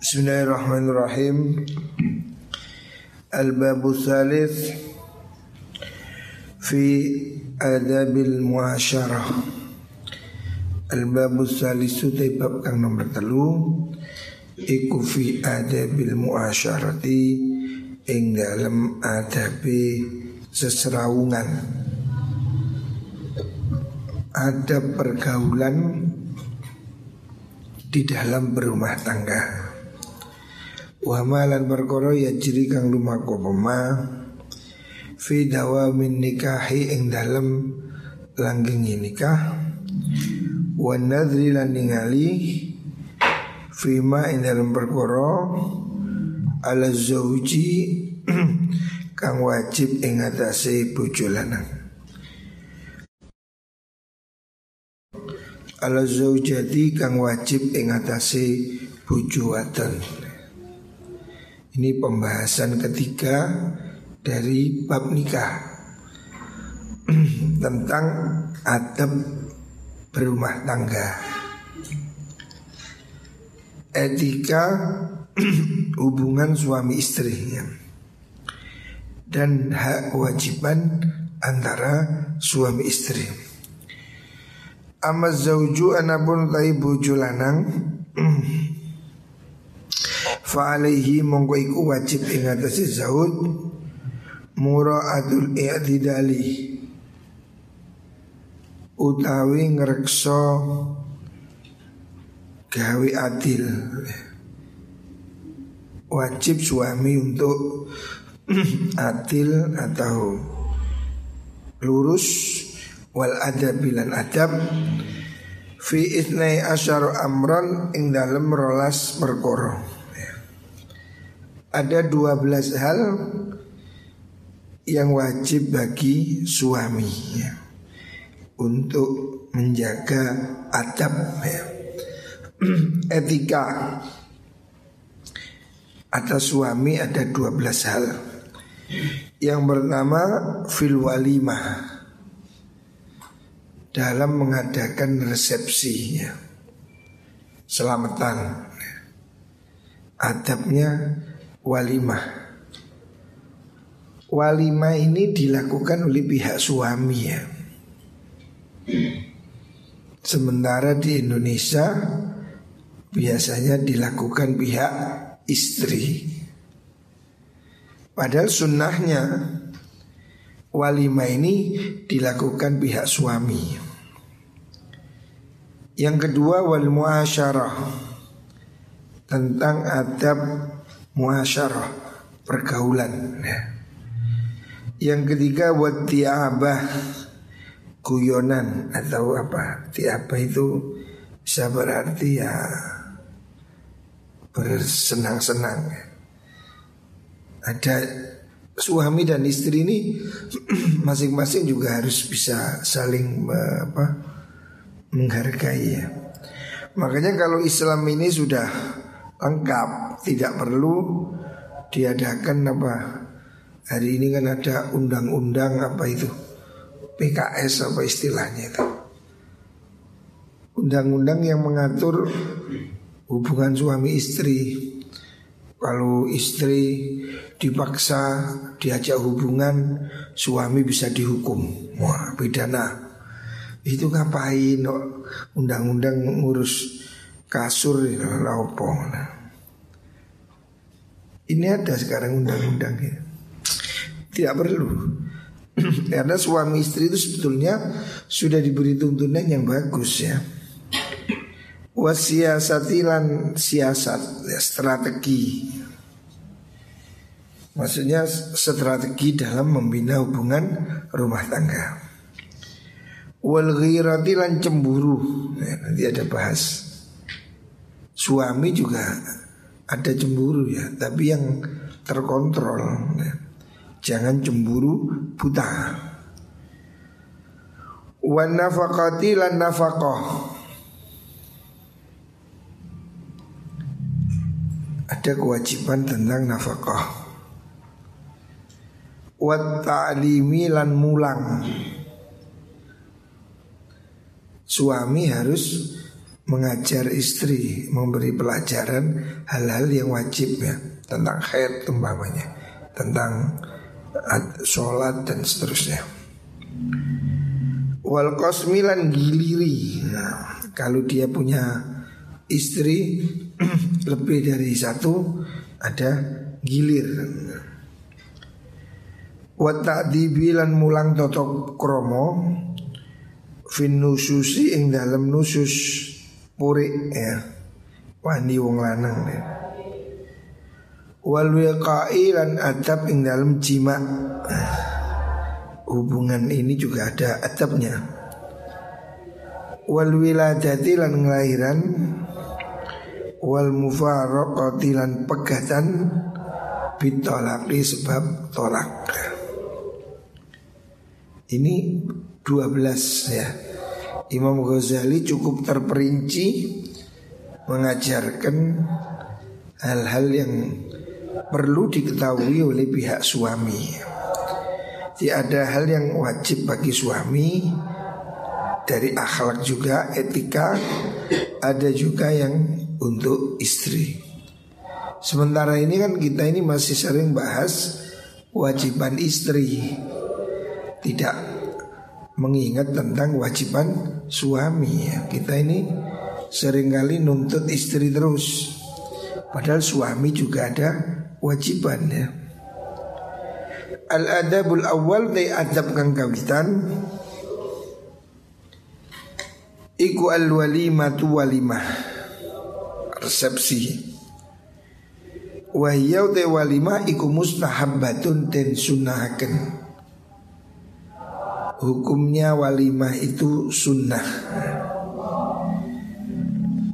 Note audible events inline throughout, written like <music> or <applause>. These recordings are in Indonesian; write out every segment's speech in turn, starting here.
Bismillahirrahmanirrahim. Al-Babu Thalith Fi Adabil Muasyarah. Al-Babu Thalithu Bab kang nomor telu. Iku fi adabil muasyarati Ing dalam adabi seserawungan Ada pergaulan di dalam berumah tangga Wa malan perkara ya jiri kang lumaku pema Fi dawamin nikahi ing dalem langgengi nikah Wa nadri lan ningali Fima ing dalem perkara Ala zauji <clears throat> Kang wajib ing atase bojo lanang. Ala zaujati kang wajib ing atase bojo ini pembahasan ketiga dari bab nikah <clears throat> tentang adab berumah tangga. Etika <clears throat> hubungan suami istri dan hak kewajiban antara suami istri. Amma zauju anapun tai bojo <clears throat> Fa'alaihi mongko iku wajib ing atase zaud muraatul i'tidali. Utawi ngrekso gawe adil. Wajib suami untuk <clears throat> adil atau lurus. Wal adab bilan adab. Fi itnai asyar amran ing dalem rolas perkara ada 12 hal yang wajib bagi suami ya, untuk menjaga adab ya. <clears throat> etika atas suami ada 12 hal. Yang pertama fil walimah dalam mengadakan resepsi ya. Selamatan. Adabnya walimah. Walimah ini dilakukan oleh pihak suami ya. Sementara di Indonesia biasanya dilakukan pihak istri. Padahal sunnahnya walimah ini dilakukan pihak suami. Yang kedua wal muasyarah tentang adab muasyarah pergaulan ya. Yang ketiga buat tiabah guyonan atau apa? Tiabah itu bisa berarti ya bersenang-senang ada suami dan istri ini <clears throat> masing-masing juga harus bisa saling apa menghargai ya. Makanya kalau Islam ini sudah lengkap, tidak perlu diadakan apa. Hari ini kan ada undang-undang apa itu PKS apa istilahnya itu. Undang-undang yang mengatur hubungan suami istri. Kalau istri dipaksa diajak hubungan, suami bisa dihukum. Wah, pidana. Itu ngapain? Undang-undang ngurus kasur ya, laopo. Nah. Ini ada sekarang undang-undang ya. Tidak perlu. <clears throat> Karena suami istri itu sebetulnya sudah diberi tuntunan yang bagus ya. Wasiasatilan siasat ya, strategi. Maksudnya strategi dalam membina hubungan rumah tangga. Wal lan cemburu. Ya, nanti ada bahas suami juga ada cemburu ya, tapi yang terkontrol. Ya. Jangan cemburu buta. Wan nafaqati lan nafaqah. Ada kewajiban tentang nafkah. Wat ta'limi lan mulang. Suami harus mengajar istri, memberi pelajaran hal-hal yang wajib ya tentang haid umpamanya, tentang sholat dan seterusnya. Wal kosmilan giliri. Nah, kalau dia punya istri <clears throat> lebih dari satu ada gilir. Wa ta'dibilan mulang totok kromo fin nususi ing dalam nusus purik ya. Wani wong lanang ya. wal wiqai lan adab ing dalam jima hubungan ini juga ada adabnya. Wal wiladati lan ngelahiran. Wal mufaraqati lan pegatan. Bitolaki sebab tolak. Ini 12 ya Imam Ghazali cukup terperinci mengajarkan hal-hal yang perlu diketahui oleh pihak suami. Jadi ada hal yang wajib bagi suami dari akhlak juga etika, ada juga yang untuk istri. Sementara ini kan kita ini masih sering bahas wajiban istri, tidak mengingat tentang wajiban suami. Ya. Kita ini sering kali nuntut istri terus. Padahal suami juga ada wajiban ya. Al-adabul awal dari adab kang kawitan. Iku al-walimatu walimah. Resepsi. Wahyau te walimah iku mustahabbatun dan sunahaken hukumnya walimah itu sunnah.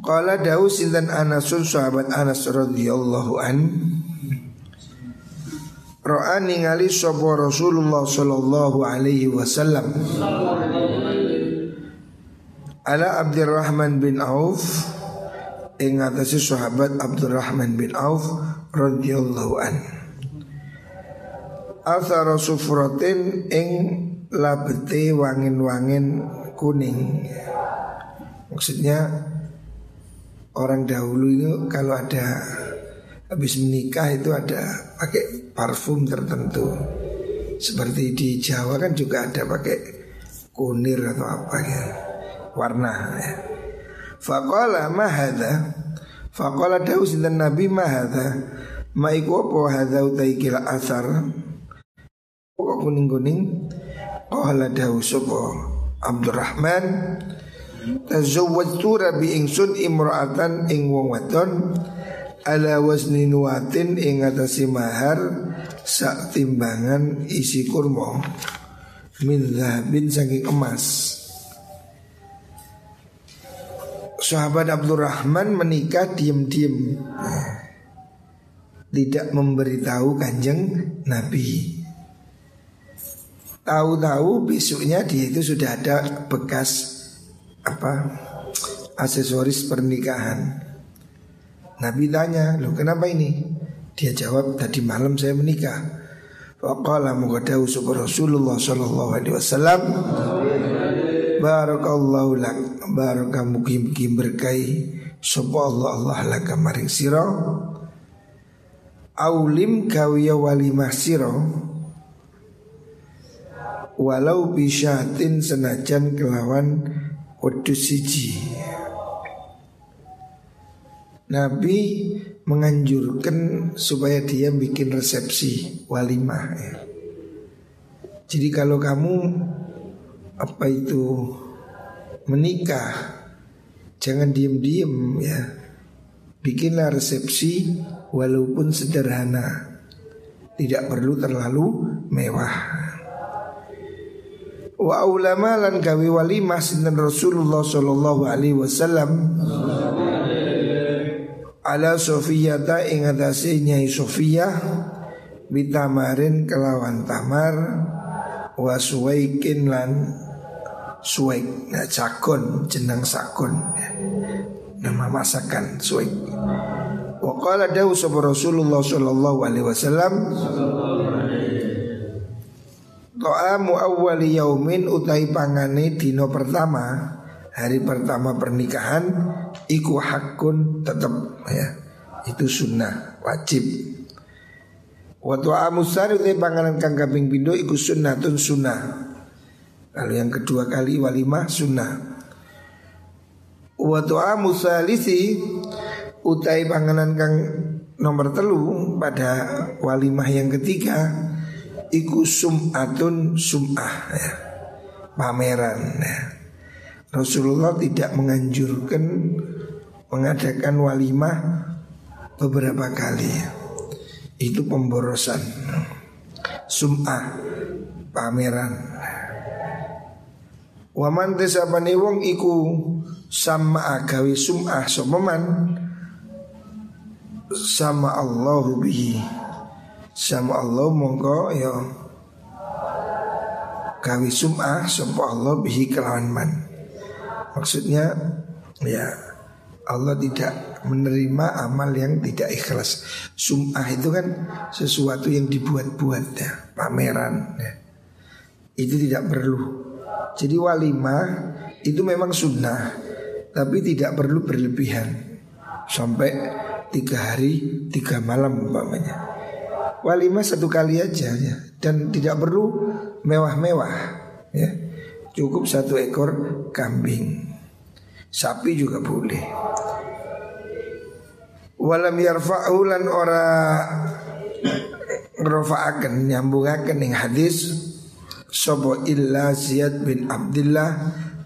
Qala Daud sinten Anasun sahabat Anas radhiyallahu an. Ro'a ningali sapa Rasulullah sallallahu alaihi wasallam. Ala Abdurrahman bin Auf ing atase sahabat Abdurrahman bin Auf radhiyallahu an. Athara sufratin ing labete wangin-wangin kuning. Maksudnya orang dahulu itu kalau ada habis menikah itu ada pakai parfum tertentu. Seperti di Jawa kan juga ada pakai kunir atau apa ya warna ya. Faqala ma hadza Faqala dawu sinten Nabi ma hadza Ma iku apa hadza utai kila asar Kok kuning-kuning Qala dawu sapa? Abdurrahman Tazawwajtu rabi ingsun imra'atan ing wong wadon ala wazni nuwatin ing atasi mahar sak timbangan isi kurma min zahabin saking emas. Sahabat Abdurrahman menikah diam-diam Tidak memberitahu kanjeng Nabi Tahu-tahu besoknya dia itu sudah ada bekas apa aksesoris pernikahan. Nabi tanya, "Loh kenapa ini?" Dia jawab, "Tadi malam saya menikah." Faqala mughadahu sapa Rasulullah sallallahu alaihi wasallam Barakallahu lak Baraka mugi-mugi berkahi Sapa Allah Allah laka maring sira Aulim kawiya walimah sira walau bisyatin senajan kelawan wedus siji. Nabi menganjurkan supaya dia bikin resepsi walimah ya. Jadi kalau kamu apa itu menikah jangan diem-diem ya. Bikinlah resepsi walaupun sederhana. Tidak perlu terlalu mewah. Wa ulama lan gawe walimah sinten Rasulullah sallallahu alaihi wasallam. Ala Sofiyata ing atase Nyai Sofia bitamarin kelawan tamar wa suwaikin lan suwaik. Nah cakon jenang sakon. Nama masakan suwaik. Wa qala dawu Rasulullah sallallahu alaihi wasallam To'amu awwali yaumin utai pangane dino pertama Hari pertama pernikahan iku hakun tetap ya itu sunnah wajib Waktu amusar itu panganan kang kaping pindo iku sunnatun sunnah. Kalau yang kedua kali walimah sunnah. Waktu amusalisi utai panganan kang nomor telu pada walimah yang ketiga iku sum'atun sum'ah ya. pameran ya. Rasulullah tidak menganjurkan mengadakan walimah beberapa kali. Ya itu pemborosan. Sum'ah pameran. Waman tesapane wong iku sama agawe sum'ah sopeman sama Allah bihi sama Allah mongko ya gawe sum'ah sapa Allah bihi kelawan man maksudnya ya Allah tidak menerima amal yang tidak ikhlas. Sum'ah itu kan sesuatu yang dibuat-buat ya, pameran ya. Itu tidak perlu. Jadi walimah itu memang sunnah, tapi tidak perlu berlebihan sampai tiga hari tiga malam umpamanya. Walimah satu kali aja ya, dan tidak perlu mewah-mewah ya. Cukup satu ekor kambing. Sapi juga boleh. Walam yarfa'u lan ora ngrofa'aken nyambungaken ing hadis sapa illa Ziyad bin Abdullah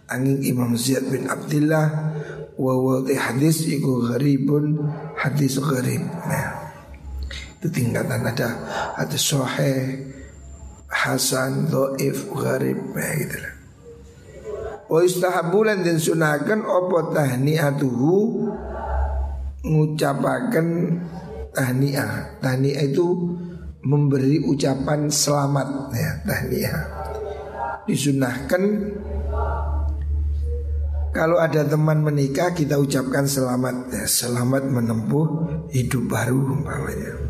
angin Imam Ziyad bin Abdullah wa wa hadis iku gharibun hadis gharib. Nah, itu tingkatan ada ada sahih Hasan, Do'if, Gharib ya gitu lah. Wa istahabulan dan sunahkan opo tahni'atuhu ngucapaken tahniah. Tahniah itu memberi ucapan selamat ya tahniah. Disunahkan kalau ada teman menikah kita ucapkan selamat ya, selamat menempuh hidup baru umpamanya.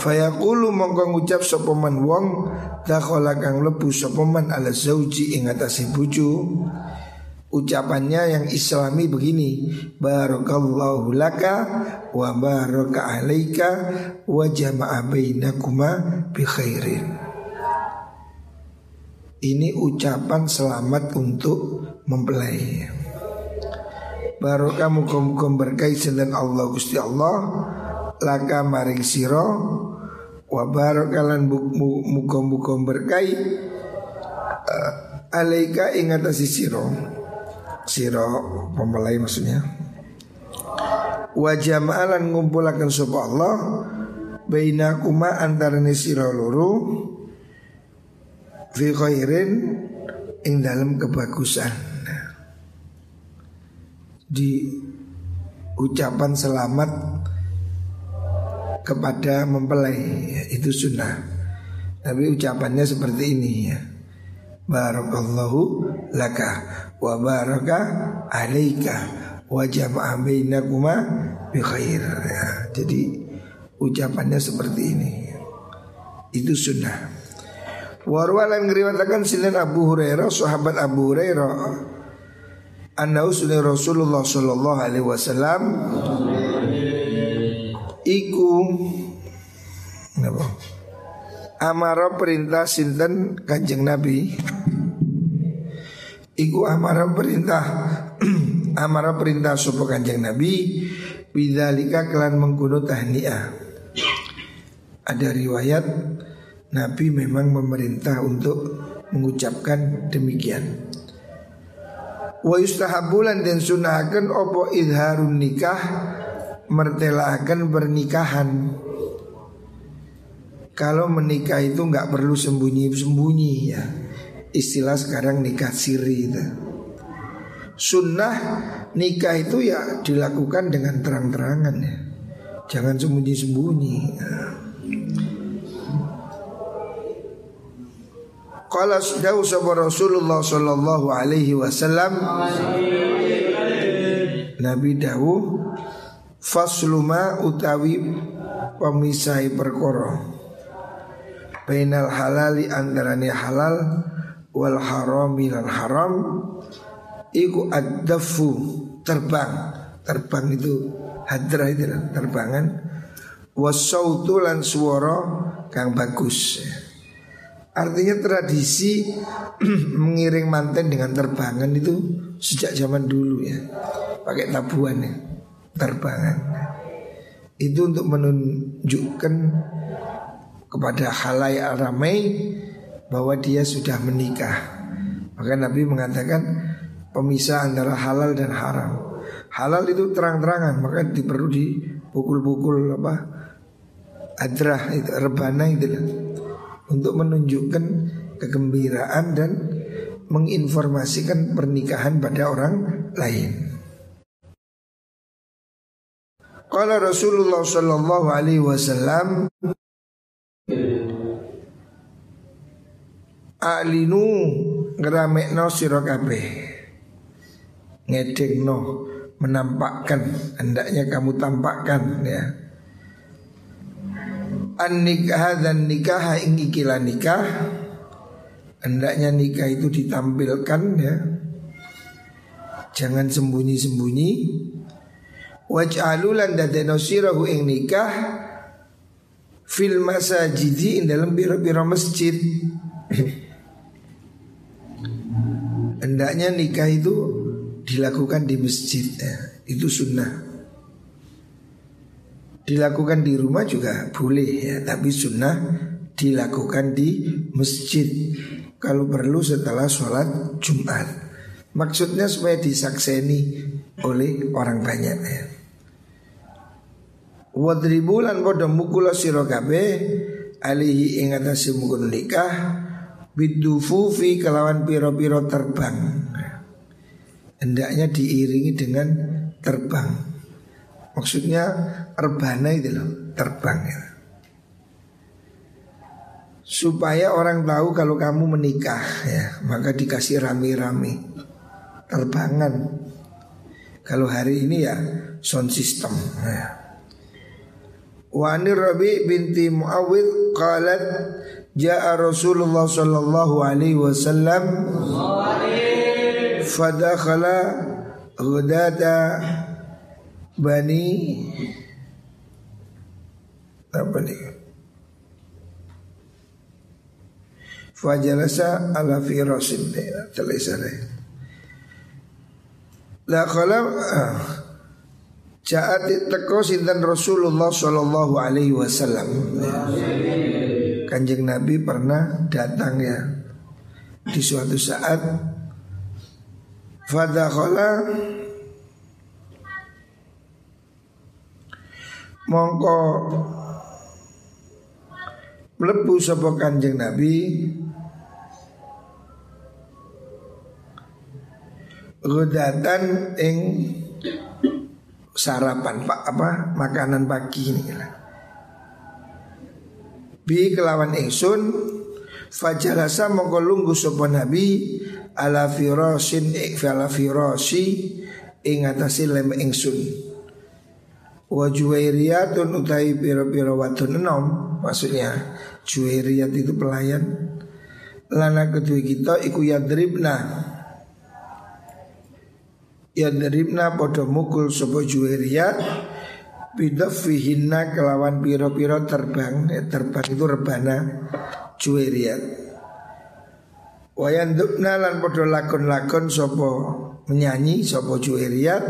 Fayaqulu mongko ngucap sapa man wong dakhala kang lebu sapa man ala zauji ing atase bojo. Ucapannya yang islami begini barakallahu laka wa baraka alaika wa jama'a bainakuma bi khairin. Ini ucapan selamat untuk mempelai. Barokah muka-muka berkait dan Allah Gusti Allah. Laka maring siro wa barakalan muka-muka berkai uh, alaika ing atase sira sira pembelai maksudnya. Wa jama'alan ngumpulaken sapa Allah bainakuma antarane sira loro fi khairin ing dalam kebagusan. Di ucapan selamat kepada mempelai itu sunnah. Tapi ucapannya seperti ini ya. Barakallahu laka wa baraka alaika wa jama'a bainakuma bi khair. Ya, jadi ucapannya seperti ini. Itu sunnah. Warwalan ngeriwatakan silan Abu Hurairah sahabat Abu Hurairah Anna Rasulullah sallallahu alaihi wasallam iku. Amara perintah sinten Kanjeng Nabi? Iku amara perintah. <clears throat> Amara perintah sapa Kanjeng Nabi? Bidzalika kelan mengkuno tahniah. Ada riwayat Nabi memang memerintah untuk mengucapkan demikian. Wa yustahabulan dan sunahkan opo idharun nikah mertelakan pernikahan. Kalau menikah itu nggak perlu sembunyi-sembunyi ya. Istilah sekarang nikah siri itu. Sunnah nikah itu ya dilakukan dengan terang-terangan ya. Jangan sembunyi-sembunyi. Qala sudahu Rasulullah sallallahu alaihi wasallam Nabi dawuh Fasluma utawi pemisai perkoro Bainal halali antaranya halal Wal harami lan haram. Iku adafu terbang. Terbang itu hadrah itu terbangan. Wasautu lan suara kang bagus. Artinya tradisi <clears throat> mengiring manten dengan terbangan itu sejak zaman dulu ya. Pakai tabuan ya terbangan itu untuk menunjukkan kepada halayak ramai bahwa dia sudah menikah maka Nabi mengatakan pemisah antara halal dan haram. Halal itu terang-terangan maka diperlu dipukul-pukul apa adrah itu rebana itu untuk menunjukkan kegembiraan dan menginformasikan pernikahan pada orang lain. Kalau Rasulullah Shallallahu Alaihi Wasallam Alinu ngeramekno sira kabeh. Ngedekno menampakkan hendaknya kamu tampakkan ya. An nikah dan nikah ing ikilah nikah hendaknya nikah itu ditampilkan ya. Jangan sembunyi-sembunyi. Waj'alulan dadeno sirahu ing nikah fil masajidi ing dalam biro-biro masjid. <laughs> hendaknya nikah itu dilakukan di masjid ya. Itu sunnah Dilakukan di rumah juga boleh ya Tapi sunnah dilakukan di masjid Kalau perlu setelah sholat Jumat Maksudnya supaya disakseni oleh orang banyak ya Wadribulan podo mukula sirokabe Alihi ingatasi mukul nikah bidufufi kelawan piro-piro terbang hendaknya diiringi dengan terbang maksudnya erbana itu loh terbang ya. supaya orang tahu kalau kamu menikah ya maka dikasih rame-rame terbangan kalau hari ini ya sound system ya. Wani Rabi binti Muawid qalat Ja'a Rasulullah sallallahu alaihi wasallam Fadakhala Ghudata Bani Apa nih Fajalasa ala firasin Terlihat La khala ah, Ja'at teko sinten Rasulullah sallallahu alaihi wasallam. Kanjeng Nabi pernah datang ya. Di suatu saat Fadakhala Mongko Melebu sapa kanjeng Nabi. Gudatan ing sarapan pak apa makanan pagi ini lah. Bi kelawan ingsun fajalasa mongko lungguh sapa nabi ala firasin ala firasi ing atase lem ingsun. Wa juwairiyatun utai pira-pira wadon enom maksudnya juwairiyat itu pelayan. Lana kedua kita iku yadribna yadribna podo mukul sapa juwairiyat Bidafihinna kelawan piro-piro terbang eh, Terbang itu rebana Juweriat Wayan dukna lan podo lakon-lakon Sopo menyanyi Sopo juweriat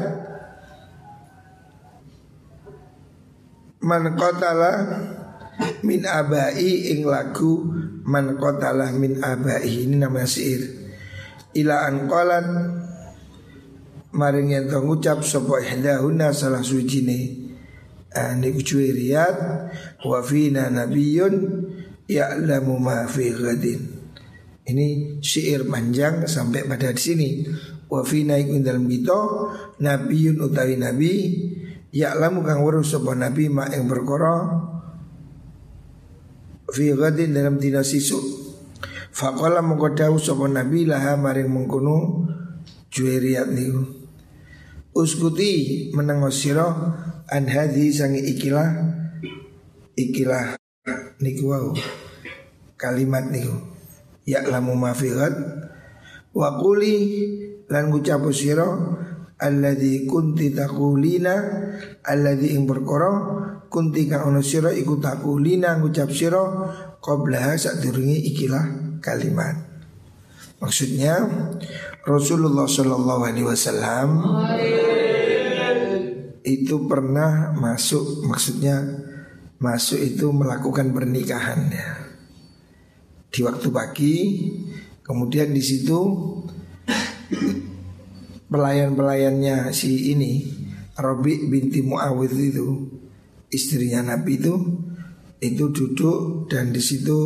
Man kotala Min abai ing lagu Man kotala min abai Ini namanya sihir. Ila Maring yang ngucap Sopo ihdahuna salah suci nih Niku cuiriyat Wa fina nabiyun Ya'lamu ma fi ghadin Ini syair panjang sampai pada di sini. Wa fina iku dalam kita nabiyun utawi nabi ya'lamu kang weruh sapa nabi ma ing perkara fi ghadin dalam dina sisuk. Faqala sapa nabi laha maring mengkono juweriat niku. Uskuti menengok sira an hadhi sangi ikilah ikilah niku wau kalimat niku. Ya lamu mafirat wa quli lan ngucap sira alladzi kunti taqulina alladzi ing perkara kunti kang ono sira iku taqulina ngucap ikilah kalimat maksudnya Rasulullah Shallallahu Alaihi Wasallam itu pernah masuk maksudnya masuk itu melakukan pernikahan ya. Di waktu pagi kemudian di situ pelayan-pelayannya si ini Robi binti Muawid itu istrinya Nabi itu itu duduk dan di situ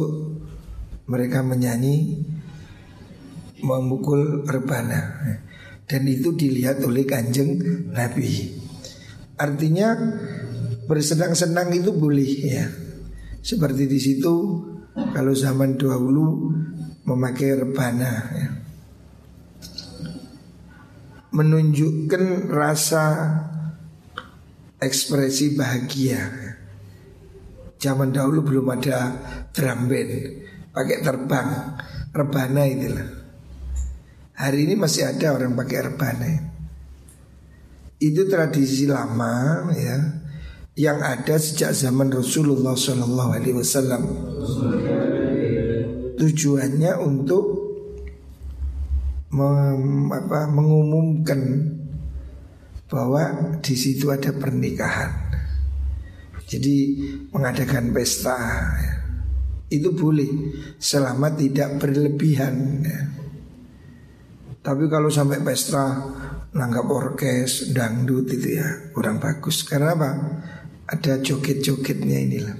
mereka menyanyi memukul rebana dan itu dilihat oleh kanjeng Nabi artinya bersenang-senang itu boleh ya. Seperti di situ kalau zaman dahulu memakai rebana ya. Menunjukkan rasa ekspresi bahagia. Zaman dahulu belum ada drum band, pakai terbang, rebana itulah. Hari ini masih ada orang pakai rebana. Itu tradisi lama ya yang ada sejak zaman Rasulullah Wasallam. Tujuannya untuk mem, apa, mengumumkan bahwa di situ ada pernikahan. Jadi mengadakan pesta ya. itu boleh selama tidak berlebihan. Ya. Tapi kalau sampai pesta nanggap orkes, dangdut itu ya kurang bagus. Karena apa? ada joget-jogetnya inilah.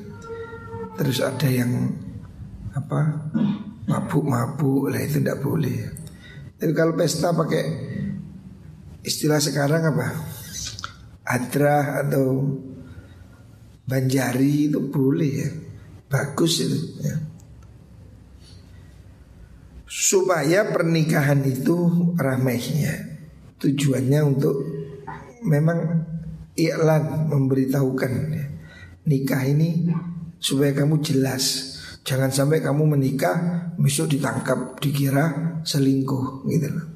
Terus ada yang apa mabuk-mabuk lah itu tidak boleh. Tapi kalau pesta pakai istilah sekarang apa? Adra atau banjari itu boleh ya. Bagus itu ya. Supaya pernikahan itu ramainya Tujuannya untuk memang iklan memberitahukan. Nikah ini supaya kamu jelas. Jangan sampai kamu menikah besok ditangkap dikira selingkuh gitu loh.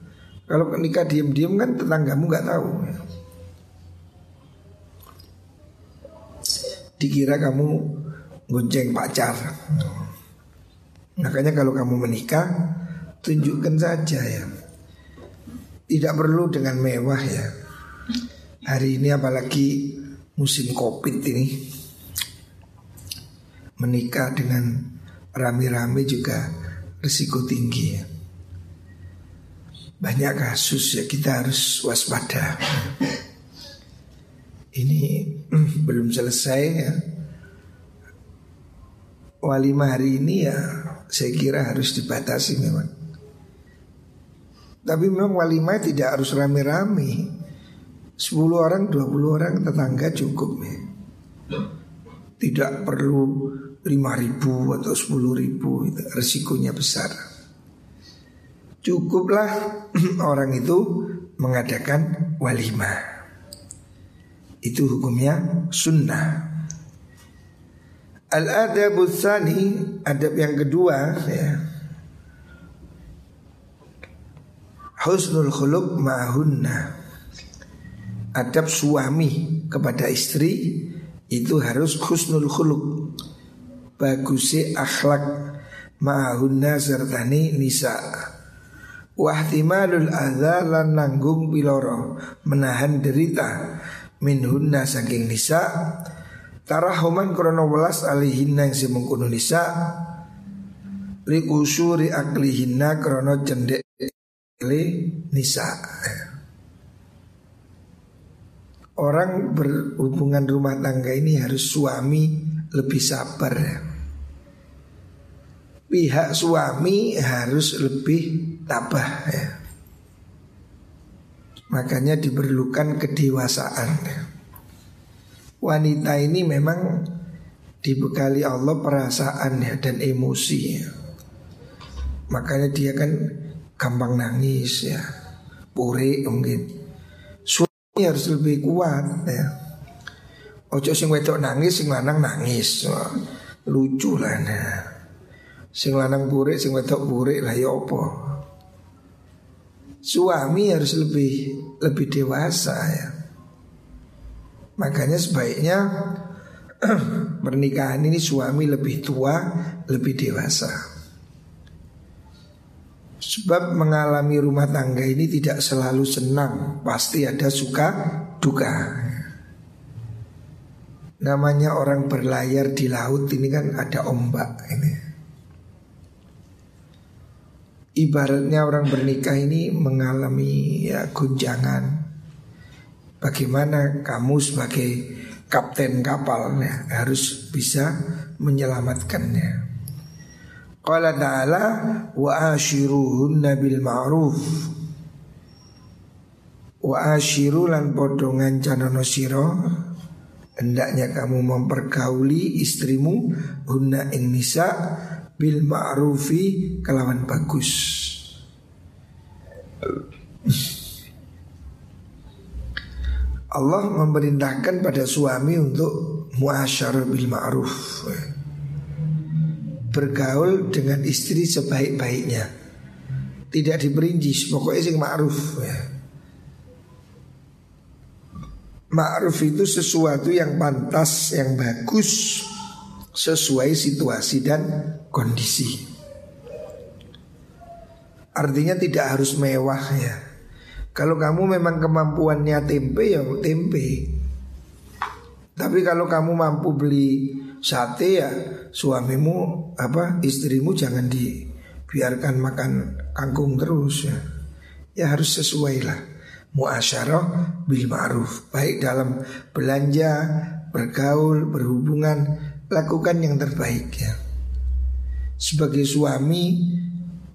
Kalau nikah diam-diam kan tetanggamu nggak tahu. Dikira kamu gonceng pacar. Makanya kalau kamu menikah tunjukkan saja ya. Tidak perlu dengan mewah ya. Hari ini apalagi musim covid ini. Menikah dengan rame-rame juga risiko tinggi ya. Banyak kasus ya kita harus waspada. Ini <clears throat> belum selesai ya. Walimah hari ini ya saya kira harus dibatasi memang Tapi memang walimah tidak harus rame-rame 10 orang, 20 orang tetangga cukup ya. Tidak perlu 5 ribu atau 10 ribu itu Resikonya besar Cukuplah <clears throat> orang itu mengadakan walimah Itu hukumnya sunnah Al-adab adab yang kedua ya. Husnul khuluq ma'hunna. Adab suami kepada istri itu harus husnul khuluq. Bagusi akhlak ma'hunna sertani nisa. Wahtimalul adza lan nanggung piloro menahan derita minhunna saking nisa. Tarahuman krono welas alihinna yang simungkunu nisa. Li usuri aklihinna krono cendek nisa Orang berhubungan rumah tangga ini harus suami lebih sabar. Pihak suami harus lebih tabah ya. Makanya diperlukan kedewasaan. Wanita ini memang dibekali Allah perasaan ya dan emosi ya. Makanya dia kan gampang nangis ya. Pure mungkin harus lebih kuat ya. Ojo sing wedok nangis, sing lanang nangis. Wah, lucu lah nah. Sing lanang burik, sing wedok burik lah ya apa. suami harus lebih lebih dewasa ya. Makanya sebaiknya <clears throat> pernikahan ini suami lebih tua, lebih dewasa. Sebab mengalami rumah tangga ini tidak selalu senang, pasti ada suka duka. Namanya orang berlayar di laut ini kan ada ombak ini. Ibaratnya orang bernikah ini mengalami ya gunjangan. Bagaimana kamu sebagai kapten kapal ya, harus bisa menyelamatkannya. Qala ta'ala wa ashiruhunna bil ma'ruf wa ashiru lan podongan canono siro hendaknya kamu mempergauli istrimu hunna ing nisa bil ma'rufi kelawan bagus. Allah memerintahkan pada suami untuk muasyarah bil ma'ruf bergaul dengan istri sebaik-baiknya. Tidak diperinci, pokoknya sing ma'ruf ya. Ma'ruf itu sesuatu yang pantas, yang bagus sesuai situasi dan kondisi. Artinya tidak harus mewah ya. Kalau kamu memang kemampuannya tempe ya tempe. Tapi kalau kamu mampu beli sate ya suamimu apa istrimu jangan dibiarkan makan kangkung terus ya. Ya harus sesuai lah. Muasyarah bil ma'ruf. Baik dalam belanja, bergaul, berhubungan, lakukan yang terbaik ya. Sebagai suami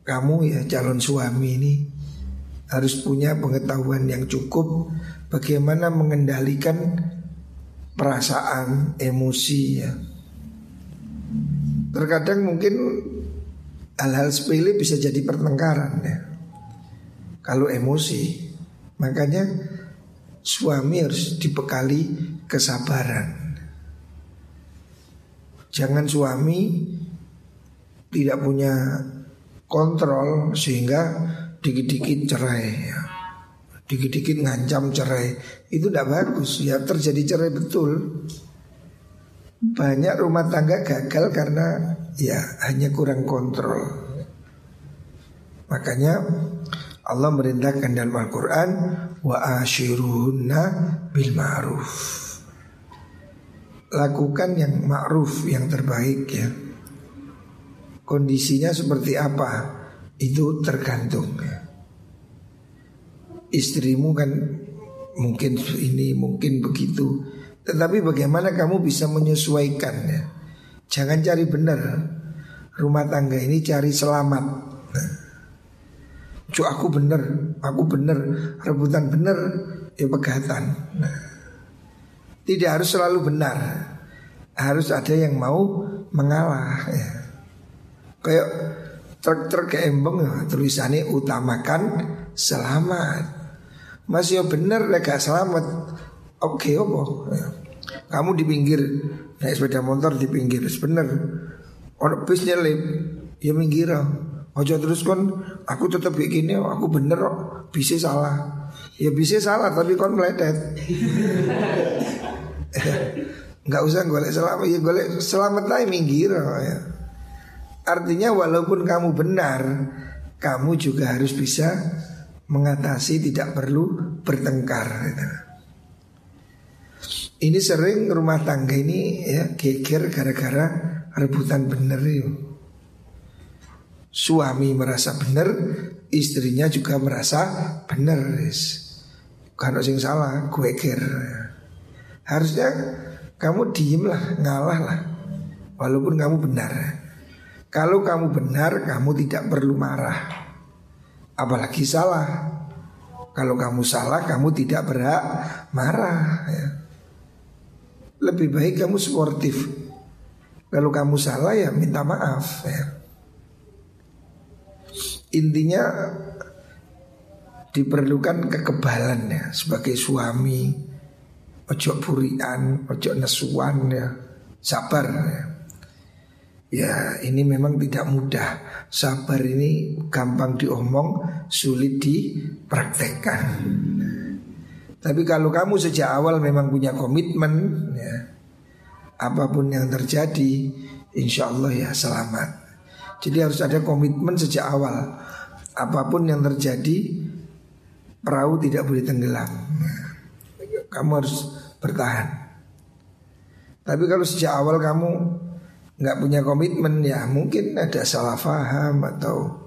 kamu ya calon suami ini harus punya pengetahuan yang cukup bagaimana mengendalikan perasaan, emosi ya. Terkadang mungkin hal-hal sepele bisa jadi pertengkaran ya. Kalau emosi, makanya suami harus dibekali kesabaran. Jangan suami tidak punya kontrol sehingga dikit-dikit cerai ya. Dikit-dikit ngancam cerai Itu tidak bagus ya terjadi cerai betul banyak rumah tangga gagal karena ya hanya kurang kontrol. Makanya Allah merintahkan dalam Al-Quran wa ashiruhunna bil ma'ruf. Lakukan yang ma'ruf yang terbaik ya. Kondisinya seperti apa itu tergantung ya. Istrimu kan mungkin ini mungkin begitu tetapi bagaimana kamu bisa menyesuaikan ya? Jangan cari benar Rumah tangga ini cari selamat nah. Cuk aku benar Aku benar Rebutan benar Ya pegatan nah. Tidak harus selalu benar Harus ada yang mau mengalah ya. Kayak truk-truk ya, Tulisannya utamakan selamat Masih benar lega selamat Oke okay, opo. Ya. Kamu di pinggir naik sepeda motor di pinggir bener. Ono bis nyelip ya minggir. Ojo terus kon aku tetap kayak aku bener kok bisa salah. Ya bisa salah tapi kon meletet. <laughs> Nggak usah golek selamat ya golek selamat aja minggir ya. Artinya walaupun kamu benar, kamu juga harus bisa mengatasi tidak perlu bertengkar. Gitu. Ini sering rumah tangga ini ya geger gara-gara rebutan bener yuk. Suami merasa benar, istrinya juga merasa benar. Kalau sing salah, gue ger. Harusnya kamu diem lah, ngalah lah. Walaupun kamu benar. Kalau kamu benar, kamu tidak perlu marah. Apalagi salah. Kalau kamu salah, kamu tidak berhak marah. Ya lebih baik kamu sportif. Kalau kamu salah ya minta maaf ya. Intinya diperlukan kekebalan ya sebagai suami. Ojo burian, ojo nesuan ya. Sabar ya. Ya ini memang tidak mudah Sabar ini gampang diomong Sulit dipraktekkan Tapi kalau kamu sejak awal memang punya komitmen ya, Apa pun yang terjadi Insya Allah ya selamat. Jadi harus ada komitmen sejak awal. Apa pun yang terjadi Perahu tidak boleh tenggelam. Kamu harus bertahan. Tapi kalau sejak awal kamu nggak punya komitmen ya mungkin ada salah faham atau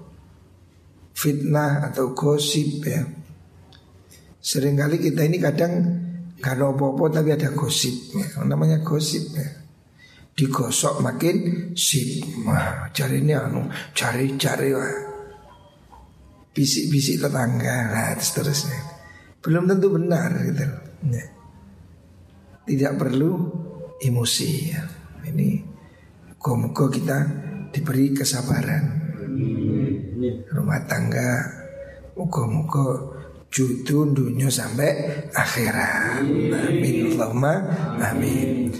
fitnah atau gosip ya. Seringkali kita ini kadang gak ada apa-apa tapi ada gosip ya. Namanya gosip ya. Digosok makin sip. Wah, cari ini anu, cari-cari wah. Bisik-bisik tetangga lah seterusnya. Belum tentu benar gitu. Ya. Tidak perlu emosi ya. Ini Moga-moga kita diberi kesabaran Rumah tangga Moga-moga judul dunia sampai akhirat. Amin. Allahumma amin